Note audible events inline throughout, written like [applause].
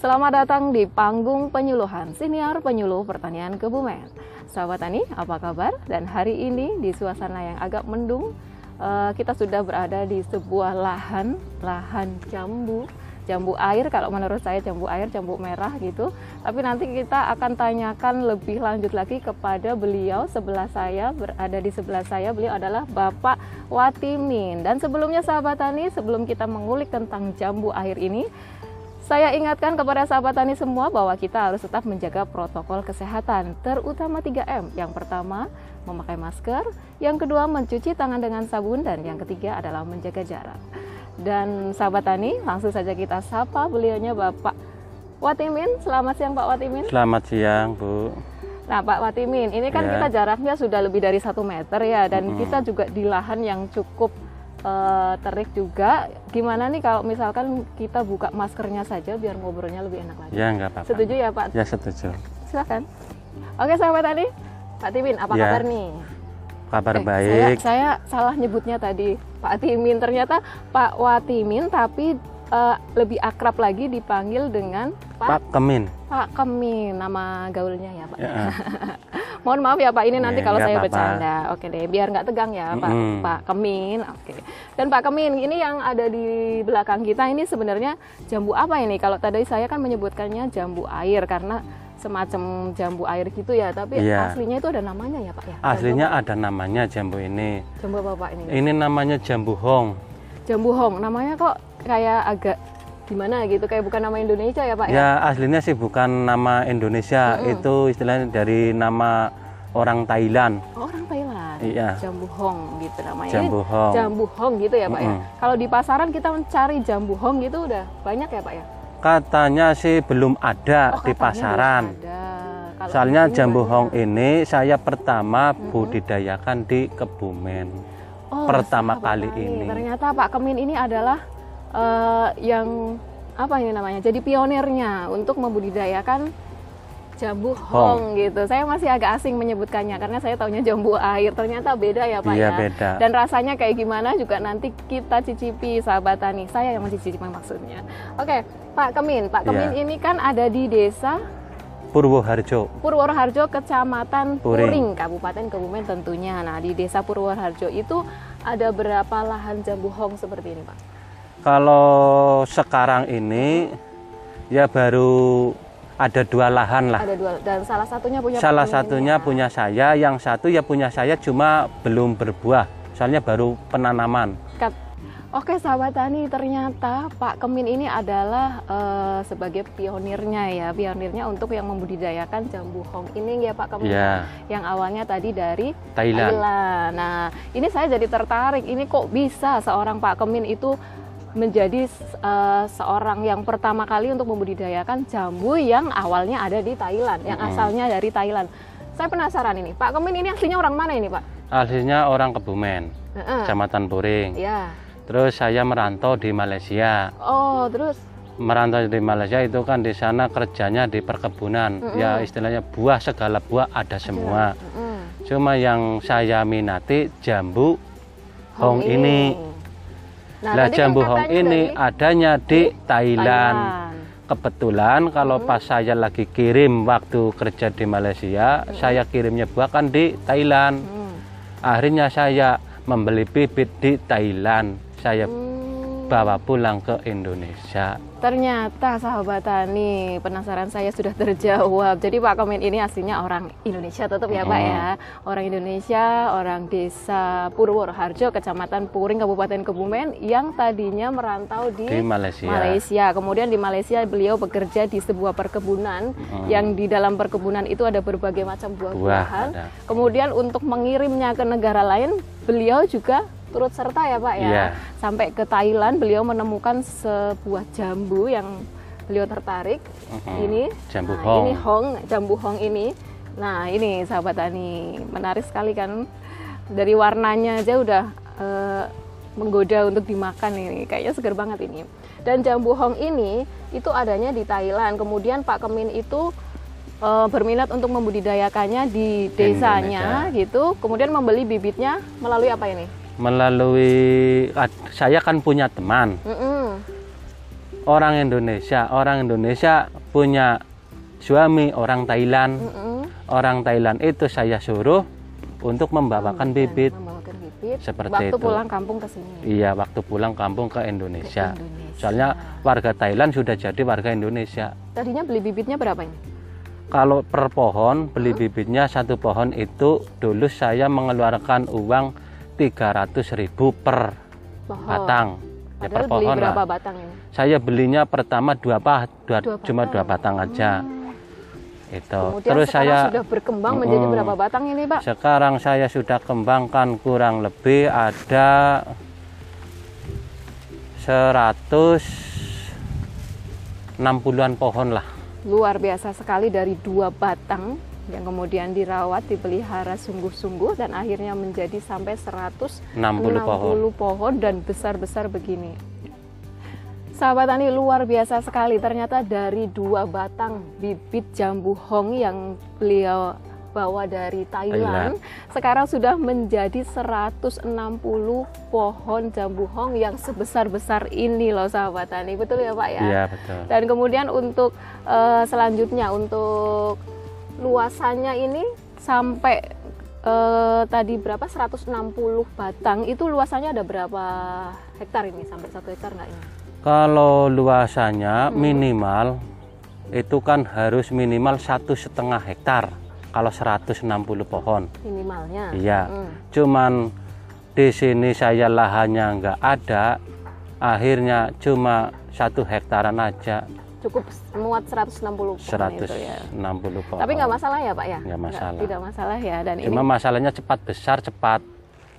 Selamat datang di panggung penyuluhan siniar penyuluh pertanian Kebumen. Sahabat Tani, apa kabar? Dan hari ini di suasana yang agak mendung, eh, kita sudah berada di sebuah lahan, lahan jambu, jambu air. Kalau menurut saya jambu air, jambu merah gitu. Tapi nanti kita akan tanyakan lebih lanjut lagi kepada beliau sebelah saya, berada di sebelah saya. Beliau adalah Bapak Watimin. Dan sebelumnya sahabat Tani, sebelum kita mengulik tentang jambu air ini, saya ingatkan kepada sahabat tani semua bahwa kita harus tetap menjaga protokol kesehatan, terutama 3M. Yang pertama, memakai masker, yang kedua mencuci tangan dengan sabun dan yang ketiga adalah menjaga jarak. Dan sahabat tani, langsung saja kita sapa beliaunya Bapak Watimin. Selamat siang Pak Watimin. Selamat siang, Bu. Nah, Pak Watimin, ini kan Ya. kita jaraknya sudah lebih dari satu meter ya, dan Mm-mm. kita juga di lahan yang cukup eh, terik juga. Gimana nih kalau misalkan kita buka maskernya saja biar ngobrolnya lebih enak lagi? Ya, nggak apa-apa. Setuju ya Pak? Ya, setuju. Silakan. Oke sahabat tadi, Pak Timin, apa Ya, kabar nih? Kabar Eh, baik. Saya, saya salah nyebutnya tadi, Pak Timin. Ternyata Pak Watimin, tapi eh, lebih akrab lagi dipanggil dengan Pak Pak Kemin. Pak Kemin, nama gaulnya ya Pak. Ya, [laughs] Mohon maaf ya Pak, ini nanti Ya, kalau nggak saya apa-apa. bercanda. Oke deh, biar nggak tegang ya Pak, Mm-mm. Pak Kemin. Oke. Dan Pak Kemin, ini yang ada di belakang kita ini sebenarnya jambu apa ini? Kalau tadi saya kan menyebutkannya jambu air karena semacam jambu air gitu ya, tapi Iya. aslinya itu ada namanya ya Pak ya? Aslinya ada namanya jambu ini. Jambu apa Pak ini? Ini namanya jambu hong. Jambu hong, namanya kok kayak agak gimana gitu, kayak bukan nama Indonesia ya Pak ya? Ya, aslinya sih bukan nama Indonesia. Itu istilahnya dari nama orang Thailand. Oh, orang Thailand. Iya. Jambu hong gitu namanya. Jambu hong. Jambu hong gitu ya Pak ya. Mm-mm. Kalau di pasaran kita mencari jambu hong gitu udah banyak ya Pak ya? Katanya sih belum ada Oh, di pasaran. ada. Kalau Soalnya jambu banyak. hong ini saya pertama budidayakan di Kebumen. Oh, pertama kali ini. Ternyata Pak Kemin ini adalah eh, yang apa ini namanya? Jadi pionirnya untuk membudidayakan jambu hong, gitu. Saya masih agak asing menyebutkannya karena saya taunya jambu air. Ternyata beda ya Pak Iya, ya. beda. Dan rasanya kayak gimana juga nanti kita cicipi sahabat tani. Saya yang mencicipi maksudnya. Oke, Pak Kemin. Pak Kemin Iya. ini kan ada di desa Purwoharjo. Purwoharjo, Kecamatan Puring. Puring, Kabupaten Kebumen tentunya. Nah, di Desa Purwoharjo itu ada berapa lahan jambu hong seperti ini, Pak? Kalau sekarang ini ya baru ada dua lahan lah. Ada dua dan salah satunya punya Salah satunya ya. punya saya, yang satu ya punya saya cuma belum berbuah. Soalnya baru penanaman. Kat- Oke, sahabat tani, ternyata Pak Kemin ini adalah eh, sebagai pionirnya ya, pionirnya untuk yang membudidayakan jambu hong ini ya Pak Kemin. Ya, Yang awalnya tadi dari Thailand. Thailand. Nah, ini saya jadi tertarik. Ini kok bisa seorang Pak Kemin itu menjadi eh, seorang yang pertama kali untuk membudidayakan jambu yang awalnya ada di Thailand, yang Mm-mm. asalnya dari Thailand. Saya penasaran ini, Pak Kemin ini aslinya orang mana ini, Pak? Aslinya orang Kebumen, Heeh. Kecamatan Puring. Ya. Terus saya merantau di Malaysia. Oh, terus Merantau di Malaysia itu kan di sana kerjanya di perkebunan. Mm-mm. Ya istilahnya buah segala buah ada semua. Mm-mm. Cuma yang saya minati jambu hong ini. Nah, Lah tadi kan jambu hong ini dari adanya di Thailand. Thailand. Kebetulan kalau Hmm. pas saya lagi kirim waktu kerja di Malaysia, saya kirimnya buah kan di Thailand. Hmm. Akhirnya saya membeli bibit di Thailand. Saya Hmm. Bawa pulang ke Indonesia. Ternyata sahabat tani, penasaran saya sudah terjawab. Jadi Pak Komen ini aslinya orang Indonesia tetap ya Pak ya. Orang Indonesia, orang desa Purwoharjo, Kecamatan Puring, Kabupaten Kebumen yang tadinya merantau di, Di Malaysia. Malaysia. Kemudian di Malaysia beliau bekerja di sebuah perkebunan Mm. yang di dalam perkebunan itu ada berbagai macam Buah buah-buahan. ada. Kemudian untuk mengirimnya ke negara lain, beliau juga turut serta ya Pak ya. Iya. Sampai ke Thailand beliau menemukan sebuah jambu yang beliau tertarik. Mm-mm. Ini Jambu nah, hong. Ini hong, jambu hong ini. Nah, ini sahabat tani, menarik sekali kan. Dari warnanya aja udah eh, menggoda untuk dimakan ini. Kayaknya seger banget ini. Dan jambu hong ini itu adanya di Thailand. Kemudian Pak Kemin itu eh, berminat untuk membudidayakannya di desanya gitu. Kemudian membeli bibitnya melalui apa ini? Melalui saya kan punya teman. Mm-mm. orang Indonesia. Orang Indonesia punya suami orang Thailand. Mm-mm. Orang Thailand itu saya suruh untuk membawakan bibit. Membawakan bibit. Seperti Waktu itu. pulang kampung ke sini. Iya, waktu pulang kampung ke Indonesia. Indonesia. Soalnya warga Thailand sudah jadi warga Indonesia. Tadinya beli bibitnya berapa ini? Kalau per pohon beli bibitnya satu pohon itu dulu saya mengeluarkan uang 300.000 per Pohon. batang. Ya, per beli pohon berapa lah. batang ini? Saya belinya pertama dua apa? Dua, Dua cuma dua batang aja. Hmm. Itu. Kemudian Terus saya sudah berkembang menjadi Mm-mm. berapa batang ini, Pak? sekarang saya sudah kembangkan kurang lebih ada 160-an pohon lah. Luar biasa sekali dari dua batang yang kemudian dirawat, dipelihara sungguh-sungguh dan akhirnya menjadi sampai 160 60 pohon. pohon dan besar-besar begini. Sahabat tani luar biasa sekali ternyata dari dua batang bibit jambu hong yang beliau bawa dari Thailand, sekarang sudah menjadi 160 pohon jambu hong yang sebesar-besar ini loh sahabat tani. Betul ya Pak ya? Iya, betul. Dan kemudian untuk eh, selanjutnya untuk luasannya ini sampai eh, tadi berapa 160 batang itu luasannya ada berapa hektar ini sampai satu hektar nggak ini? Kalau luasannya Hmm. minimal itu kan harus minimal satu setengah hektar. Kalau 160 pohon, Minimalnya. iya. Hmm. Cuman di sini saya lahannya nggak ada, akhirnya cuma satu hektaran aja, Cukup muat 160 pohon itu ya. 160 pohon. Tapi nggak masalah ya Pak ya? Nggak masalah. tidak masalah ya. Dan Cuma ini masalahnya cepat besar, cepat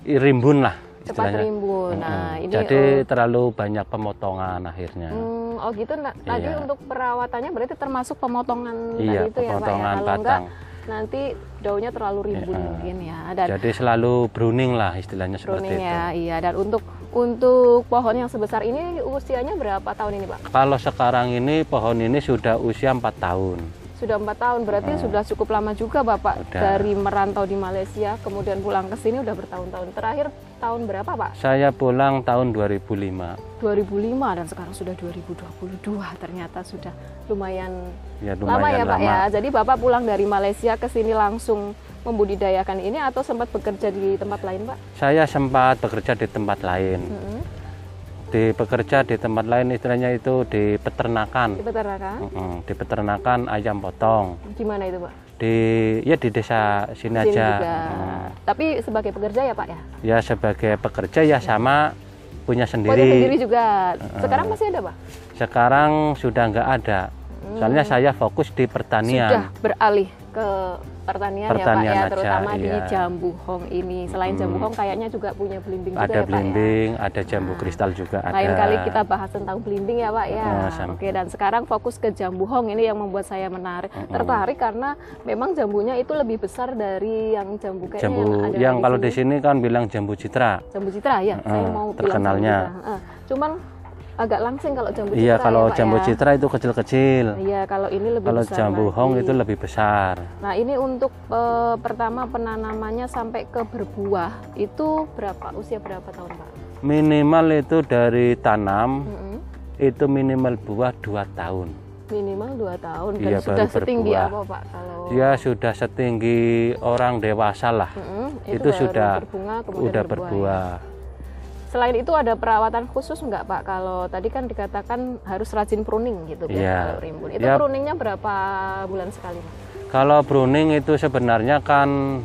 rimbun lah. cepat istilahnya. rimbun. Nah Mm-mm. ini Jadi eh, terlalu banyak pemotongan akhirnya. Hmm, oh gitu. Nah, tadi Iya. untuk perawatannya berarti termasuk pemotongan iya, tadi itu ya Pak ya. Kalau enggak batang. nanti daunnya terlalu rimbun Iya. mungkin ya. Dan Jadi selalu pruning lah istilahnya seperti pruning itu. ya, iya. Dan untuk untuk pohon yang sebesar ini usianya berapa tahun ini Pak? Kalau sekarang ini pohon ini sudah usia 4 tahun. Sudah empat tahun, berarti Hmm. sudah cukup lama juga Bapak Udah. dari merantau di Malaysia, kemudian pulang ke sini udah bertahun-tahun. Terakhir tahun berapa Pak? Saya pulang tahun 2005. 2005 dan sekarang sudah 2022 ternyata sudah lumayan Ya lama lumayan ya Pak lama. ya. Jadi Bapak pulang dari Malaysia ke sini langsung membudidayakan ini atau sempat bekerja di tempat lain Pak? Saya sempat bekerja di tempat lain. Mm-mm. Di bekerja di tempat lain istilahnya itu di peternakan. Di peternakan? Mm-mm, Di peternakan ayam potong. Gimana itu Pak? Di ya di desa sini Sini aja. juga. Mm. Tapi sebagai pekerja ya Pak ya? Ya sebagai pekerja ya sama punya Oh, dia sendiri sendiri. juga. Sekarang masih ada Pak? Sekarang sudah nggak ada. Soalnya saya fokus di Sudah pertanian. beralih ke pertanian, Pertanian ya Pak ya, aja, terutama di iya. jambu hong ini. Selain jambu hong kayaknya juga punya belimbing juga Ada ya Pak ya? belimbing, ada jambu Nah, kristal juga ada. Lain kali kita bahas tentang belimbing ya Pak ya. Nah, sama. Oke dan sekarang fokus ke jambu hong ini yang membuat saya menarik, tertarik karena memang jambunya itu lebih besar dari yang jambu kayaknya jambu yang ada yang kalau di sini. kan bilang jambu citra. Jambu citra ya, saya Heeh, mau bilang terkenalnya. citra. Heeh. Cuman agak langsing kalau jambu Iya, citra kalau ya, jambu ya. citra itu kecil-kecil. Iya, kalau ini lebih Kalau besar jambu lagi. hong itu lebih besar. Nah, ini untuk eh, pertama penanamannya sampai ke berbuah itu berapa usia berapa tahun, Pak? Minimal itu dari tanam Mm-mm. itu minimal buah 2 tahun. Minimal dua tahun dan Iya, sudah setinggi berbuah. apa, Pak? Kalau Dia sudah setinggi orang dewasa lah. Mm-mm, itu baru sudah berbunga kemudian Udah berbuah. ya. berbuah. Selain itu ada perawatan khusus nggak, Pak? Kalau tadi kan dikatakan harus rajin pruning gitu biar Iya. kalau rimbun. Itu Ya. pruningnya berapa bulan sekali, Pak? Kalau pruning itu sebenarnya kan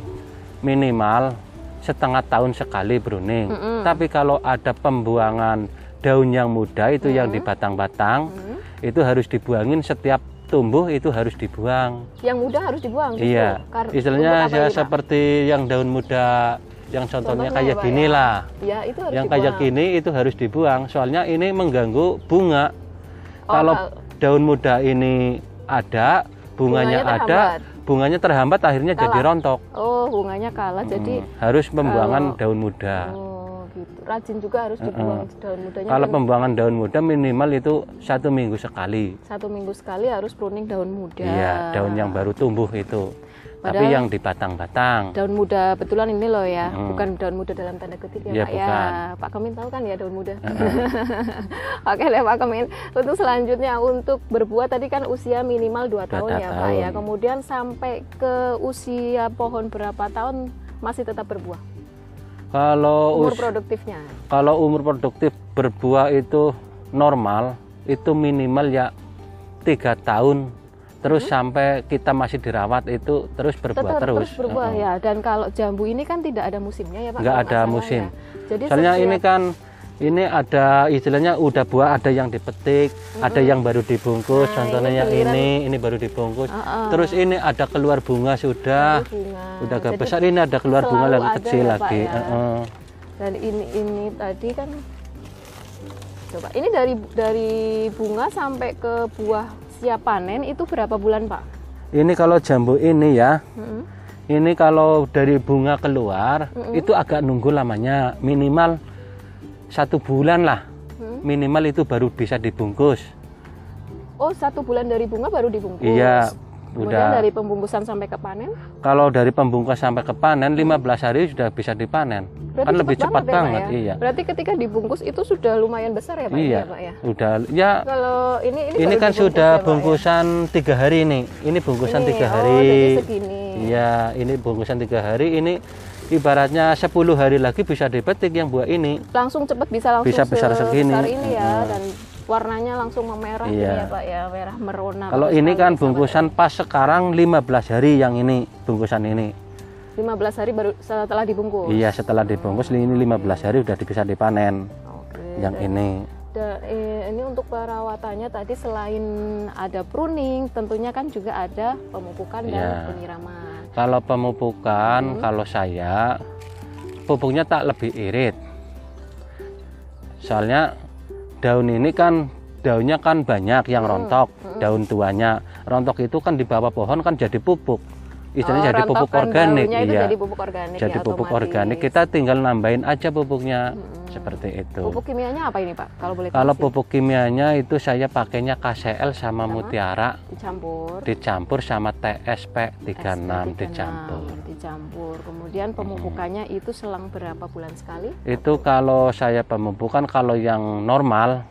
minimal setengah tahun sekali pruning. Mm-mm. Tapi kalau ada pembuangan daun yang muda itu yang di batang-batang Mm. itu harus dibuangin setiap tumbuh itu harus dibuang. Yang muda harus dibuang. Iya. Istilahnya ya seperti yang daun muda yang contohnya Contohnya kayak ya, gini ya. lah. Ya, itu harus Yang dibuang. kayak gini itu harus dibuang soalnya ini mengganggu bunga. Oh, kalau kal- daun muda ini ada, bunganya, Bunganya ada, bunganya terhambat akhirnya jadi Kalah. rontok. Oh, bunganya kalah jadi Hmm, harus pembuangan kalau- daun muda. Oh, gitu. Rajin juga harus dibuang daun mudanya. Kalau pembuangan daun muda minimal itu satu minggu sekali. satu minggu sekali harus pruning daun muda. Iya, daun yang baru tumbuh itu. Tapi Padahal- yang di batang-batang. Daun muda betulan ini loh ya, Mm. bukan daun muda dalam tanda kutip ya, Iya, Pak bukan. ya. Pak Kemin tahu kan ya daun muda. [laughs] Oke deh Pak Kemin. Untuk selanjutnya untuk berbuah tadi kan usia minimal 2 tahun ya Pak ya. tahun. Kemudian sampai ke usia pohon berapa tahun masih tetap berbuah? Kalau Umur us- produktifnya. kalau umur produktif berbuah itu normal, itu minimal ya tiga tahun terus sampai kita masih dirawat itu terus berbuah Hmm? Tetap terus. terus berbuah Heeh. ya. Dan kalau jambu ini kan tidak ada musimnya ya Pak. Nggak kalau ada musim. ya. Jadi Soalnya setiap- ini kan ini ada istilahnya udah buah ada yang dipetik, ada yang baru dibungkus, Nah, contohnya ini yang giliran- ini ini baru dibungkus. Heeh. Terus ini ada keluar bunga sudah, bunga. udah agak Jadi besar ini ada keluar bunga lagi kecil ya, lagi. ya? Heeh. dan ini ini tadi kan coba ini dari dari bunga sampai ke buah siap panen itu berapa bulan pak? Ini kalau jambu ini ya, Mm-mm. ini kalau dari bunga keluar itu agak nunggu lamanya, minimal satu bulan lah, Hmm. minimal itu baru bisa dibungkus. Oh satu bulan dari bunga baru dibungkus. Iya, Kemudian udah. dari pembungkusan sampai ke panen Kalau dari pembungkus sampai ke panen 15 hari sudah bisa dipanen. kan lebih cepat ya, Pak, banget, ya? iya. Berarti ketika dibungkus itu sudah lumayan besar ya pak? Iya. ya, pak ya. Udah ya Kalau ini ini, ini kan sudah ya, ya? bungkusan tiga hari ini. Ini bungkusan Ini, tiga oh, hari. jadi segini. Iya, ini bungkusan tiga hari. Ini ibaratnya 10 hari lagi bisa dipetik yang buah ini. Langsung cepat bisa langsung Bisa besar segini. sebesar ini ya Mm-mm. dan warnanya langsung memerah ini Iya. ya pak ya merah merona. Kalau ini kan bungkusan pas sekarang 15 hari yang ini bungkusan ini. 15 hari baru setelah dibungkus. Iya, setelah dibungkus ini 15 hari udah bisa dipanen Oke. yang dan- ini. da- eh, ini untuk perawatannya tadi selain ada pruning, tentunya kan juga ada pemupukan dan Iya. penyiraman. Kalau pemupukan, Hmm. kalau saya pupuknya tak lebih irit. Soalnya daun ini kan daunnya kan banyak yang Hmm. rontok, daun tuanya. Rontok itu kan di bawah pohon kan jadi pupuk. Istilahnya Oh, jadi pupuk organik, itu iya. jadi pupuk organik Jadi ya, pupuk otomatis. organik. Kita tinggal nambahin aja pupuknya Hmm. seperti itu. Pupuk kimianya apa ini Pak? Kalau boleh Kalau kasih? pupuk kimianya itu saya pakainya KCL sama Mutiara dicampur dicampur sama TSP 36 SP36, dicampur. dicampur. Kemudian pemupukannya itu selang berapa bulan sekali? Itu kalau saya pemupukan kalau yang normal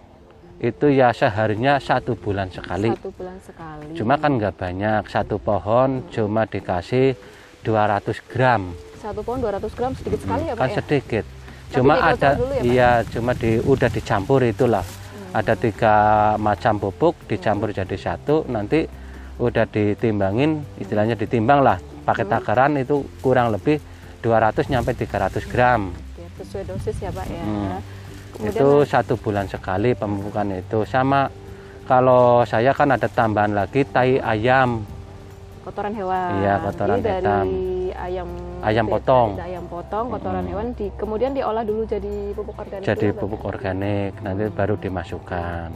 itu ya seharinya satu bulan sekali. Satu bulan sekali. Cuma kan nggak banyak satu pohon cuma dikasih 200 gram satu pohon 200 gram sedikit sekali ya Pak kan ya? sedikit. Tapi Cuma ada ya, Pak? iya cuma di udah dicampur itulah. Hmm. Ada tiga macam pupuk dicampur jadi satu nanti udah ditimbangin istilahnya ditimbang lah pakai Hmm. takaran itu kurang lebih 200 nyampe 300 gram. Oke, sesuai dosis ya Pak ya. Hmm. Kemudian itu satu bulan sekali pemupukan itu sama kalau saya kan ada tambahan lagi tai ayam kotoran hewan. Iya, kotoran Jadi dari hitam. ayam Ayam dari potong. ayam potong, kotoran Mm-mm. hewan di kemudian diolah dulu jadi pupuk organik. jadi pupuk organik nanti baru dimasukkan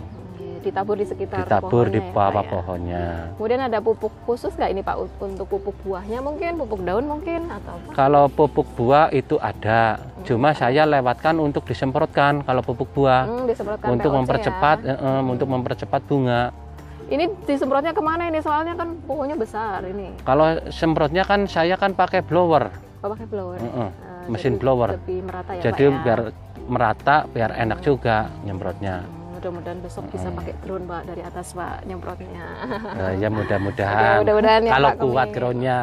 ditabur di sekitar ditabur di pohonnya ya, bawah ya? pohonnya Kemudian ada pupuk khusus nggak ini Pak untuk pupuk buahnya mungkin, pupuk daun mungkin atau apa? kalau pupuk buah itu ada cuma saya lewatkan untuk disemprotkan kalau pupuk buah Hmm, disemprotkan untuk POC mempercepat ya. eh, eh, untuk mempercepat bunga Ini disemprotnya ke mana ini? Soalnya kan pohonnya besar ini. kalau semprotnya kan saya kan pakai blower Oh, pakai blower. eh, Eh, mesin jadi blower Lebih merata ya jadi Pak ya. biar merata biar enak juga nyemprotnya Hmm, Mudah-mudahan besok bisa Hmm. pakai drone Pak dari atas Pak nyemprotnya. Eh, ya [laughs] mudah-mudahan mudah-mudahan ya kalau Pak kuat groundnya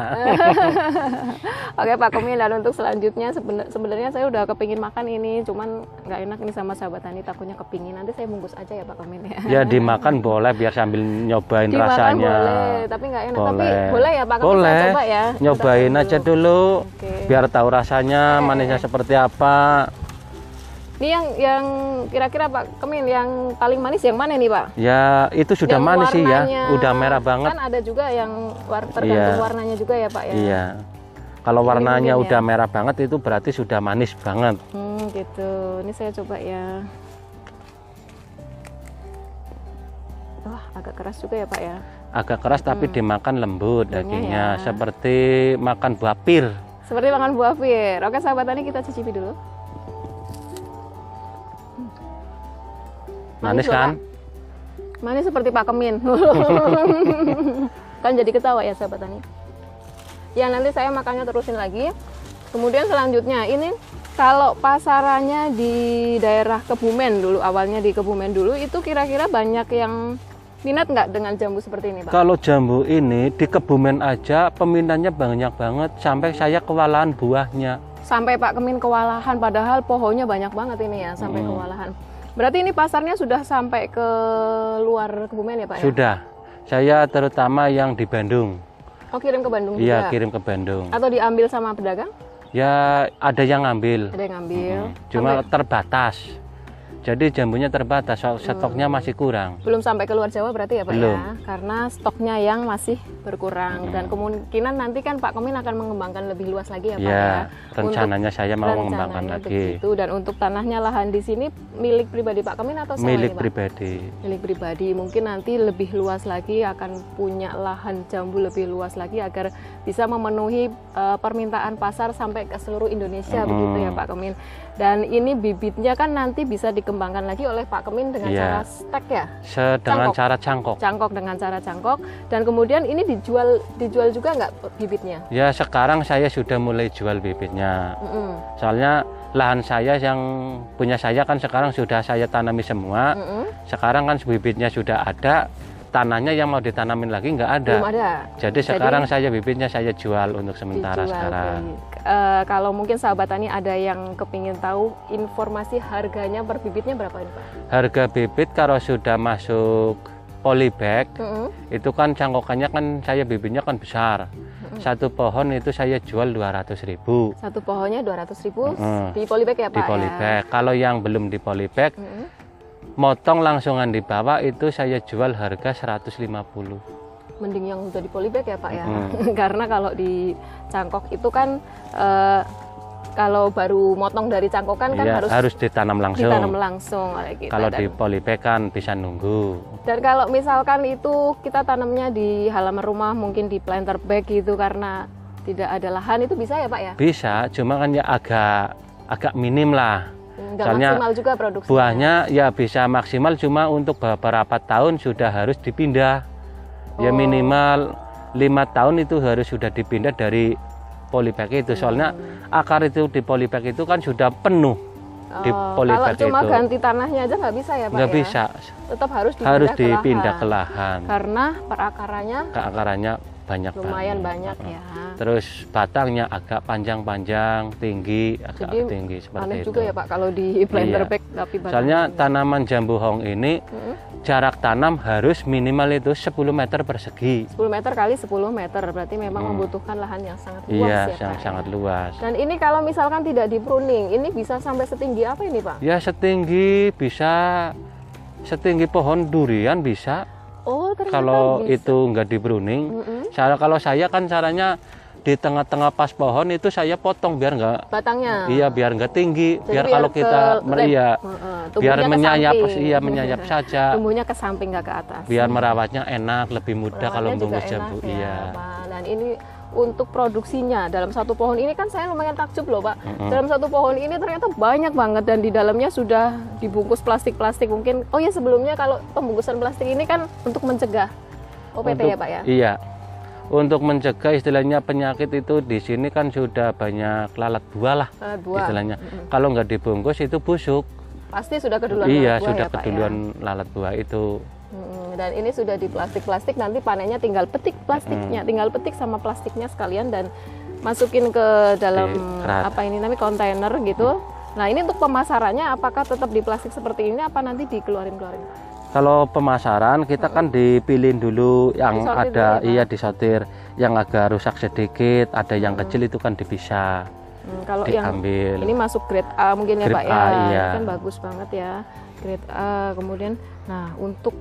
[laughs] Oke Pak Kemi dan untuk selanjutnya seben- sebenarnya saya udah kepingin makan ini, cuman nggak enak nih sama sahabat tani takutnya kepingin. Nanti saya bungkus aja ya Pak Kemi ya. ya dimakan boleh biar sambil nyobain Dimakan rasanya boleh, tapi nggak enak. Tapi Boleh. boleh ya Pak Kemi Boleh. saya coba ya. Nyobain aja dulu. dulu Oke. biar tahu rasanya manisnya seperti apa Ini yang yang kira-kira Pak Kemil yang paling manis yang mana nih Pak? ya itu sudah Yang manis sih ya udah merah banget Kan ada juga yang war tergantung Iya. warnanya juga ya Pak ya. iya kalau warnanya udah ya. merah banget itu berarti sudah manis banget Hmm gitu. Ini saya coba ya. Wah agak keras juga ya Pak ya. agak keras tapi Hmm. dimakan lembut Dagingnya dagingnya ya. seperti makan buah pir Seperti makan buah pir. Oke sahabat tani kita cicipi dulu. Manis loh, kan. Manis seperti Pak Kemin. [laughs] kan jadi ketawa ya sahabat tani. Ya nanti saya makannya terusin lagi. Kemudian selanjutnya ini kalau pasarannya di daerah Kebumen dulu awalnya di Kebumen dulu itu kira-kira banyak yang minat nggak dengan jambu seperti ini Pak? Kalau jambu ini di Kebumen aja peminatnya banyak banget sampai saya kewalahan buahnya. Sampai Pak Kemin kewalahan padahal pohonnya banyak banget ini ya sampai Hmm. kewalahan. Berarti ini pasarnya sudah sampai ke luar Kebumen ya Pak ya? Sudah. Saya terutama yang di Bandung. Oh kirim ke Bandung Iya, juga? kirim ke Bandung. Atau diambil sama pedagang? Ya ada yang ngambil. Ada yang ngambil? Hmm, Cuma terbatas. Jadi jambunya terbatas, so- stoknya masih kurang. Belum sampai ke luar Jawa berarti ya Pak Belum. ya? Karena stoknya yang masih berkurang dan kemungkinan nanti kan Pak Kemin akan mengembangkan lebih luas lagi ya Pak ya? Ya, rencananya saya mau mengembangkan lagi. begitu. Dan untuk tanahnya lahan di sini milik pribadi Pak Kemin atau sewa Milik ini, Pak? pribadi. milik pribadi mungkin nanti lebih luas lagi akan punya lahan jambu lebih luas lagi agar bisa memenuhi eh, permintaan pasar sampai ke seluruh Indonesia Mm-mm. begitu ya Pak Kemin dan ini bibitnya kan nanti bisa dikembangkan lagi oleh Pak Kemin dengan Iya. cara stek ya Sedangkan Cangkok. cara cangkok. cangkok dengan cara cangkok dan kemudian ini dijual dijual juga nggak bibitnya Ya sekarang saya sudah mulai jual bibitnya. Mm-mm. Soalnya lahan saya yang punya saya kan sekarang sudah saya tanami semua. Mm-mm. Sekarang kan bibitnya sudah ada, tanahnya yang mau ditanamin lagi nggak ada. belum ada Jadi sekarang saya bibitnya saya jual untuk sementara dijual. sekarang. Eh, kalau mungkin sahabat tani ada yang kepingin tahu informasi harganya per bibitnya berapa ini Pak? Harga bibit kalau sudah masuk polybag Mm-mm. itu kan cangkokannya kan saya bibitnya kan besar. Satu pohon itu saya jual 200.000 ribu Satu pohonnya 200.000 ribu Mm-mm. di polybag ya Pak di ya? polybag. Kalau yang belum di polybag, Mm-mm. Motong langsungan di bawah itu saya jual harga 150. Mending yang udah di polybag ya Pak ya. Mm. [laughs] Karena kalau di cangkok itu kan eh, kalau baru motong dari cangkokan kan Iya, harus, harus ditanam langsung. ditanam langsung oleh kita. Kalau dan, di polybag kan bisa nunggu. dan kalau misalkan itu kita tanamnya di halaman rumah mungkin di planter bag gitu karena tidak ada lahan itu bisa ya Pak ya? Bisa, cuma kan ya agak agak minim lah. Nggak Soalnya maksimal juga produksinya. Buahnya ya bisa maksimal cuma untuk beberapa tahun sudah harus dipindah. Ya Oh. minimal lima tahun itu harus sudah dipindah dari polybag itu. Soalnya Hmm. akar itu di polybag itu kan sudah penuh. di Oh, polybag kalau cuma itu. ganti tanahnya aja nggak bisa ya Pak Nggak ya? bisa, Tetap harus dipindah, harus ke dipindah lahan. ke lahan. Karena perakarannya Keakarannya banyak lumayan banget. banyak ya. Terus batangnya agak panjang-panjang, tinggi, agak Jadi, tinggi seperti Aneh itu. juga ya Pak kalau di blender Iya. bag tapi Soalnya ini. tanaman jambu hong ini Mm-mm. jarak tanam harus minimal itu 10 meter persegi. 10 meter kali 10 meter berarti memang Hmm. membutuhkan lahan yang sangat luas Iya, ya yang Pak. sangat ya. luas. Dan ini kalau misalkan tidak di pruning, ini bisa sampai setinggi apa ini Pak? Ya setinggi bisa setinggi pohon durian bisa Oh kalau bisa. itu nggak di pruning. Mm-mm. Cara kalau saya kan caranya di tengah-tengah pas pohon itu saya potong biar nggak batangnya. iya biar nggak tinggi Jadi biar, kalau kita meria Heeh, biar menyayap iya menyayap saja [laughs] Tumbuhnya ke samping nggak ke atas. biar merawatnya enak lebih mudah kalau bungkus jambu ya, iya. Dan ini untuk produksinya dalam satu pohon ini kan saya lumayan takjub loh Pak. Mm-mm. Dalam satu pohon ini ternyata banyak banget dan di dalamnya sudah dibungkus plastik-plastik mungkin. Oh ya sebelumnya kalau pembungkusan plastik ini kan untuk mencegah OPT ya Untuk- Pak ya. iya untuk mencegah istilahnya penyakit itu di sini kan sudah banyak lalat buah lah Lalat buah. istilahnya Mm-mm. kalau nggak dibungkus itu busuk Pasti sudah keduluan iya lalat buah sudah ya, Pak, ya? keduluan lalat buah itu Mm, Dan ini sudah di plastik-plastik nanti panennya tinggal petik plastiknya, tinggal petik sama plastiknya sekalian dan masukin ke dalam apa ini namanya kontainer gitu. Nah ini untuk pemasarannya apakah tetap di plastik seperti ini apa nanti dikeluarin-keluarin? kalau pemasaran kita kan dipilih dulu yang Disortir ada dulu ya, iya disortir yang agak rusak sedikit ada yang kecil itu kan dipisah Hmm, kalau yang diambil ini masuk grade A mungkin ya Grade Pak ya, A, Ini iya. kan bagus banget ya grade A. Kemudian, nah untuk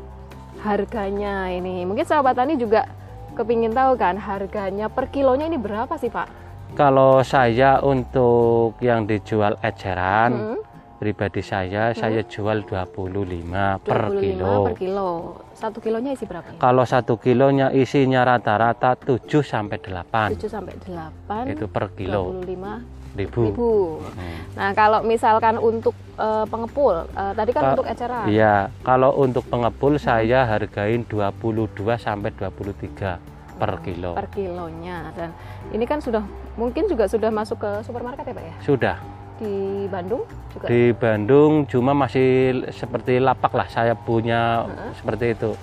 harganya ini mungkin sahabat tani juga kepingin tahu kan harganya per kilonya ini berapa sih Pak? kalau saya untuk yang dijual eceran Hmm. pribadi saya saya jual 25 per 25 kilo per kilo. Satu kilonya isi berapa ya? kalau satu kilonya isinya rata-rata 7 sampai 8 7 sampai 8 itu per kilo 25 ribu ribu. Hmm. Nah, kalau misalkan untuk eh, pengepul, eh, tadi kan Pak, untuk eceran. Iya, kalau untuk pengepul saya hargain 22 sampai 23. per kilo. per kilonya dan ini kan sudah mungkin juga sudah masuk ke supermarket ya Pak ya Sudah di Bandung juga di Bandung cuma masih seperti lapak lah saya punya seperti itu.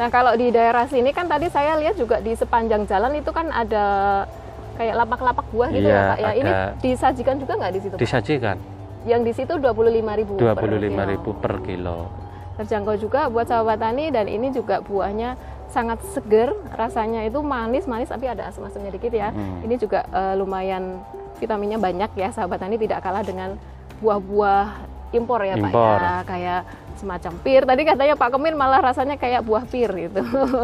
Nah kalau di daerah sini kan tadi saya lihat juga di sepanjang jalan itu kan ada kayak lapak-lapak buah gitu Iya, ya Pak ya. Ini disajikan juga nggak di situ? Pak? Disajikan Yang di situ 25.000 per 25.000 per kilo. Terjangkau juga buat sahabat tani dan ini juga buahnya sangat seger, rasanya itu manis-manis tapi ada asam-asamnya dikit ya. Hmm. Ini juga eh, lumayan vitaminnya banyak ya sahabat tani tidak kalah dengan buah-buah impor ya Pak Impor. ya. Kayak semacam pir. Tadi katanya Pak Kemin malah rasanya kayak buah pir gitu.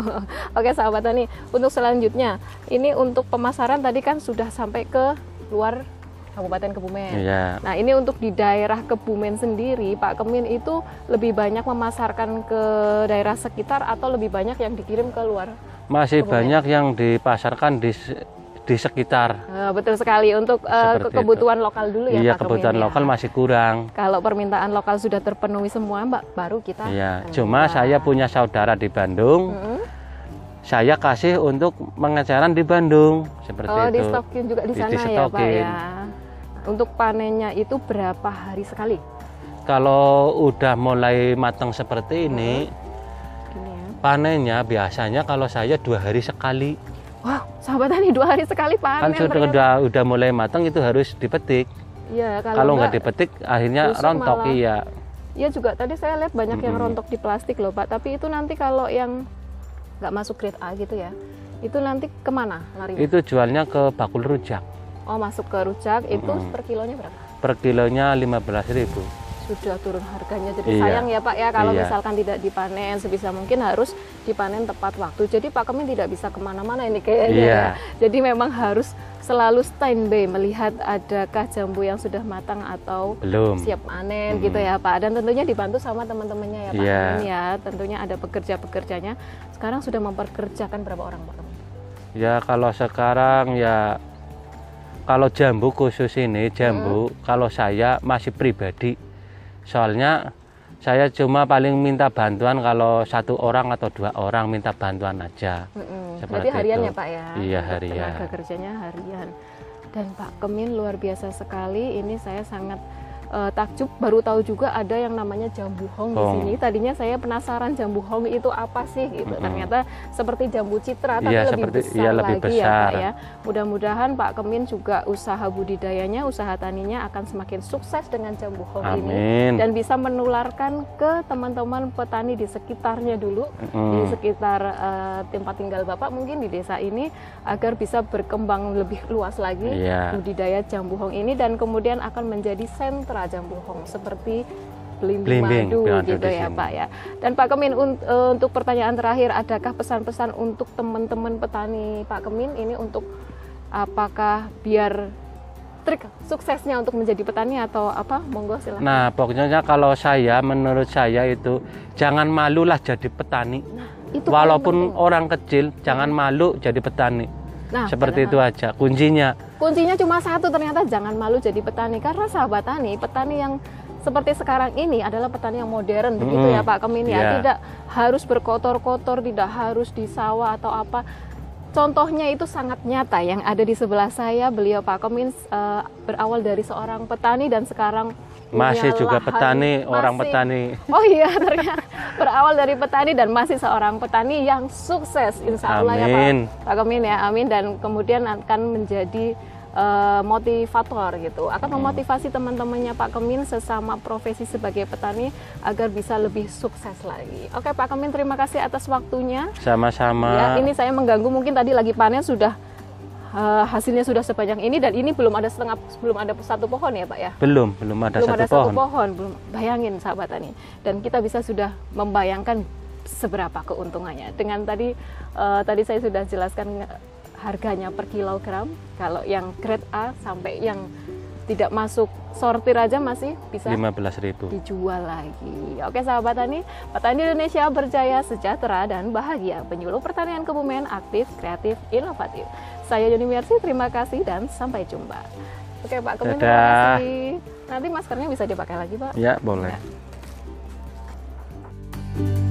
[laughs] Oke sahabat tani, untuk selanjutnya ini untuk pemasaran tadi kan sudah sampai ke luar Kabupaten Kebumen. Iya. Nah ini untuk di daerah Kebumen sendiri, Pak Kemin itu lebih banyak memasarkan ke daerah sekitar atau lebih banyak yang dikirim ke luar? Masih Kebumen. banyak yang dipasarkan di di sekitar. Eh, betul sekali untuk eh, Seperti ke- kebutuhan lokal dulu ya iya, Pak kebutuhan ya. lokal masih kurang. Kalau permintaan lokal sudah terpenuhi semua, Mbak, baru kita. Iya, akan cuma buka. saya punya saudara di Bandung. Mm-mm. Saya kasih untuk pengecaran di Bandung seperti Oh, di itu. stokin juga di Di- sana ya, Pak ya. Untuk panennya itu berapa hari sekali? Kalau udah mulai matang seperti ini, Gini ya. panennya biasanya kalau saya dua hari sekali. Wah, sahabat tani dua hari sekali panen. kan sudah udah, udah mulai matang itu harus dipetik. Iya, kalau, Kalau nggak dipetik akhirnya rontok malah. iya. Iya juga tadi saya lihat banyak yang rontok di plastik loh Pak. Tapi itu nanti kalau yang nggak masuk grade A gitu ya, itu nanti ke mana larinya? Itu jualnya ke bakul rujak. Oh masuk ke rujak itu Mm-mm. per kilonya berapa? Per kilonya 15.000. Sudah turun harganya jadi Iya. sayang ya Pak ya kalau Iya. misalkan tidak dipanen sebisa mungkin harus dipanen tepat waktu. Jadi Pak Kemin tidak bisa ke mana-mana ini kayaknya. Iya. ya. Jadi memang harus selalu standby melihat adakah jambu yang sudah matang atau Belum. siap panen Mm. gitu ya Pak dan tentunya dibantu sama teman-temannya ya Pak Iya. Amin ya tentunya ada pekerja-pekerjanya sekarang sudah memperkerjakan berapa orang Pak Amin? Ya kalau sekarang ya kalau jambu khusus ini jambu kalau saya masih pribadi soalnya saya cuma paling minta bantuan kalau satu orang atau dua orang minta bantuan aja. Mm-mm. Seperti Berarti harian itu. ya Pak ya Iya, harian. tenaga kerjanya harian dan Pak Kemin luar biasa sekali ini saya sangat eh, takjub baru tahu juga ada yang namanya jambu hong di Hong. sini tadinya saya penasaran jambu hong itu apa sih gitu Mm-mm. ternyata seperti jambu citra tapi Iya, lebih seperti- besar iya, lebih lagi ya Pak ya mudah-mudahan Pak Kemin juga usaha budidayanya usaha taninya akan semakin sukses dengan jambu hong ini Amin. dan bisa menularkan ke teman-teman petani di sekitarnya dulu di Mm. sekitar eh, tempat tinggal Bapak mungkin di desa ini agar bisa berkembang lebih luas lagi Iya. budidaya jambu hong ini dan kemudian akan menjadi sentra jambu hong seperti Belimbing Belimbing, Madu Madu gitu ya. Pak ya. Dan Pak Kemin un- eh, untuk pertanyaan terakhir adakah pesan-pesan untuk teman-teman petani Pak Kemin ini untuk apakah biar trik suksesnya untuk menjadi petani atau apa? Monggo silahkan. Nah, pokoknya kalau saya menurut saya itu jangan malulah jadi petani. itu paling Walaupun orang kecil jangan malu jadi petani. Nah, Seperti itu aja kuncinya. kuncinya cuma satu ternyata jangan malu jadi petani karena sahabat tani petani yang seperti sekarang ini adalah petani yang modern begitu ya. Pak Kemin ya Iya. tidak harus berkotor-kotor tidak harus di sawah atau apa contohnya itu sangat nyata yang ada di sebelah saya beliau Pak Kemin eh, berawal dari seorang petani dan sekarang punya Masih juga lahan, petani, orang masih- petani. Oh iya, ternyata berawal dari petani dan masih seorang petani yang sukses, insya Allah ya Pak, Amin. Pak Kemin ya, amin. Dan kemudian akan menjadi eh, motivator gitu, akan Hmm. memotivasi teman-temannya Pak Kemin sesama profesi sebagai petani agar bisa lebih sukses lagi. Oke Pak Kemin, terima kasih atas waktunya. Sama-sama. Ya, ini saya mengganggu mungkin tadi lagi panen sudah eh, hasilnya sudah sebanyak ini dan ini belum ada setengah, belum ada satu pohon ya Pak ya Belum, belum ada belum satu ada pohon. satu pohon, belum bayangin sahabat tani. Dan kita bisa sudah membayangkan seberapa keuntungannya. Dengan tadi eh, tadi saya sudah jelaskan harganya per kilogram. Kalau yang grade A sampai yang tidak masuk sortir aja masih bisa 15.000. dijual lagi. Oke sahabat tani, petani Indonesia berjaya, sejahtera dan bahagia. Penyuluh pertanian Kebumen aktif, kreatif, inovatif. Saya Yuni Mersi, terima kasih dan sampai jumpa. Oke Pak, Kemin, terima kasih. Nanti maskernya bisa dipakai lagi Pak. Ya, boleh. Ya.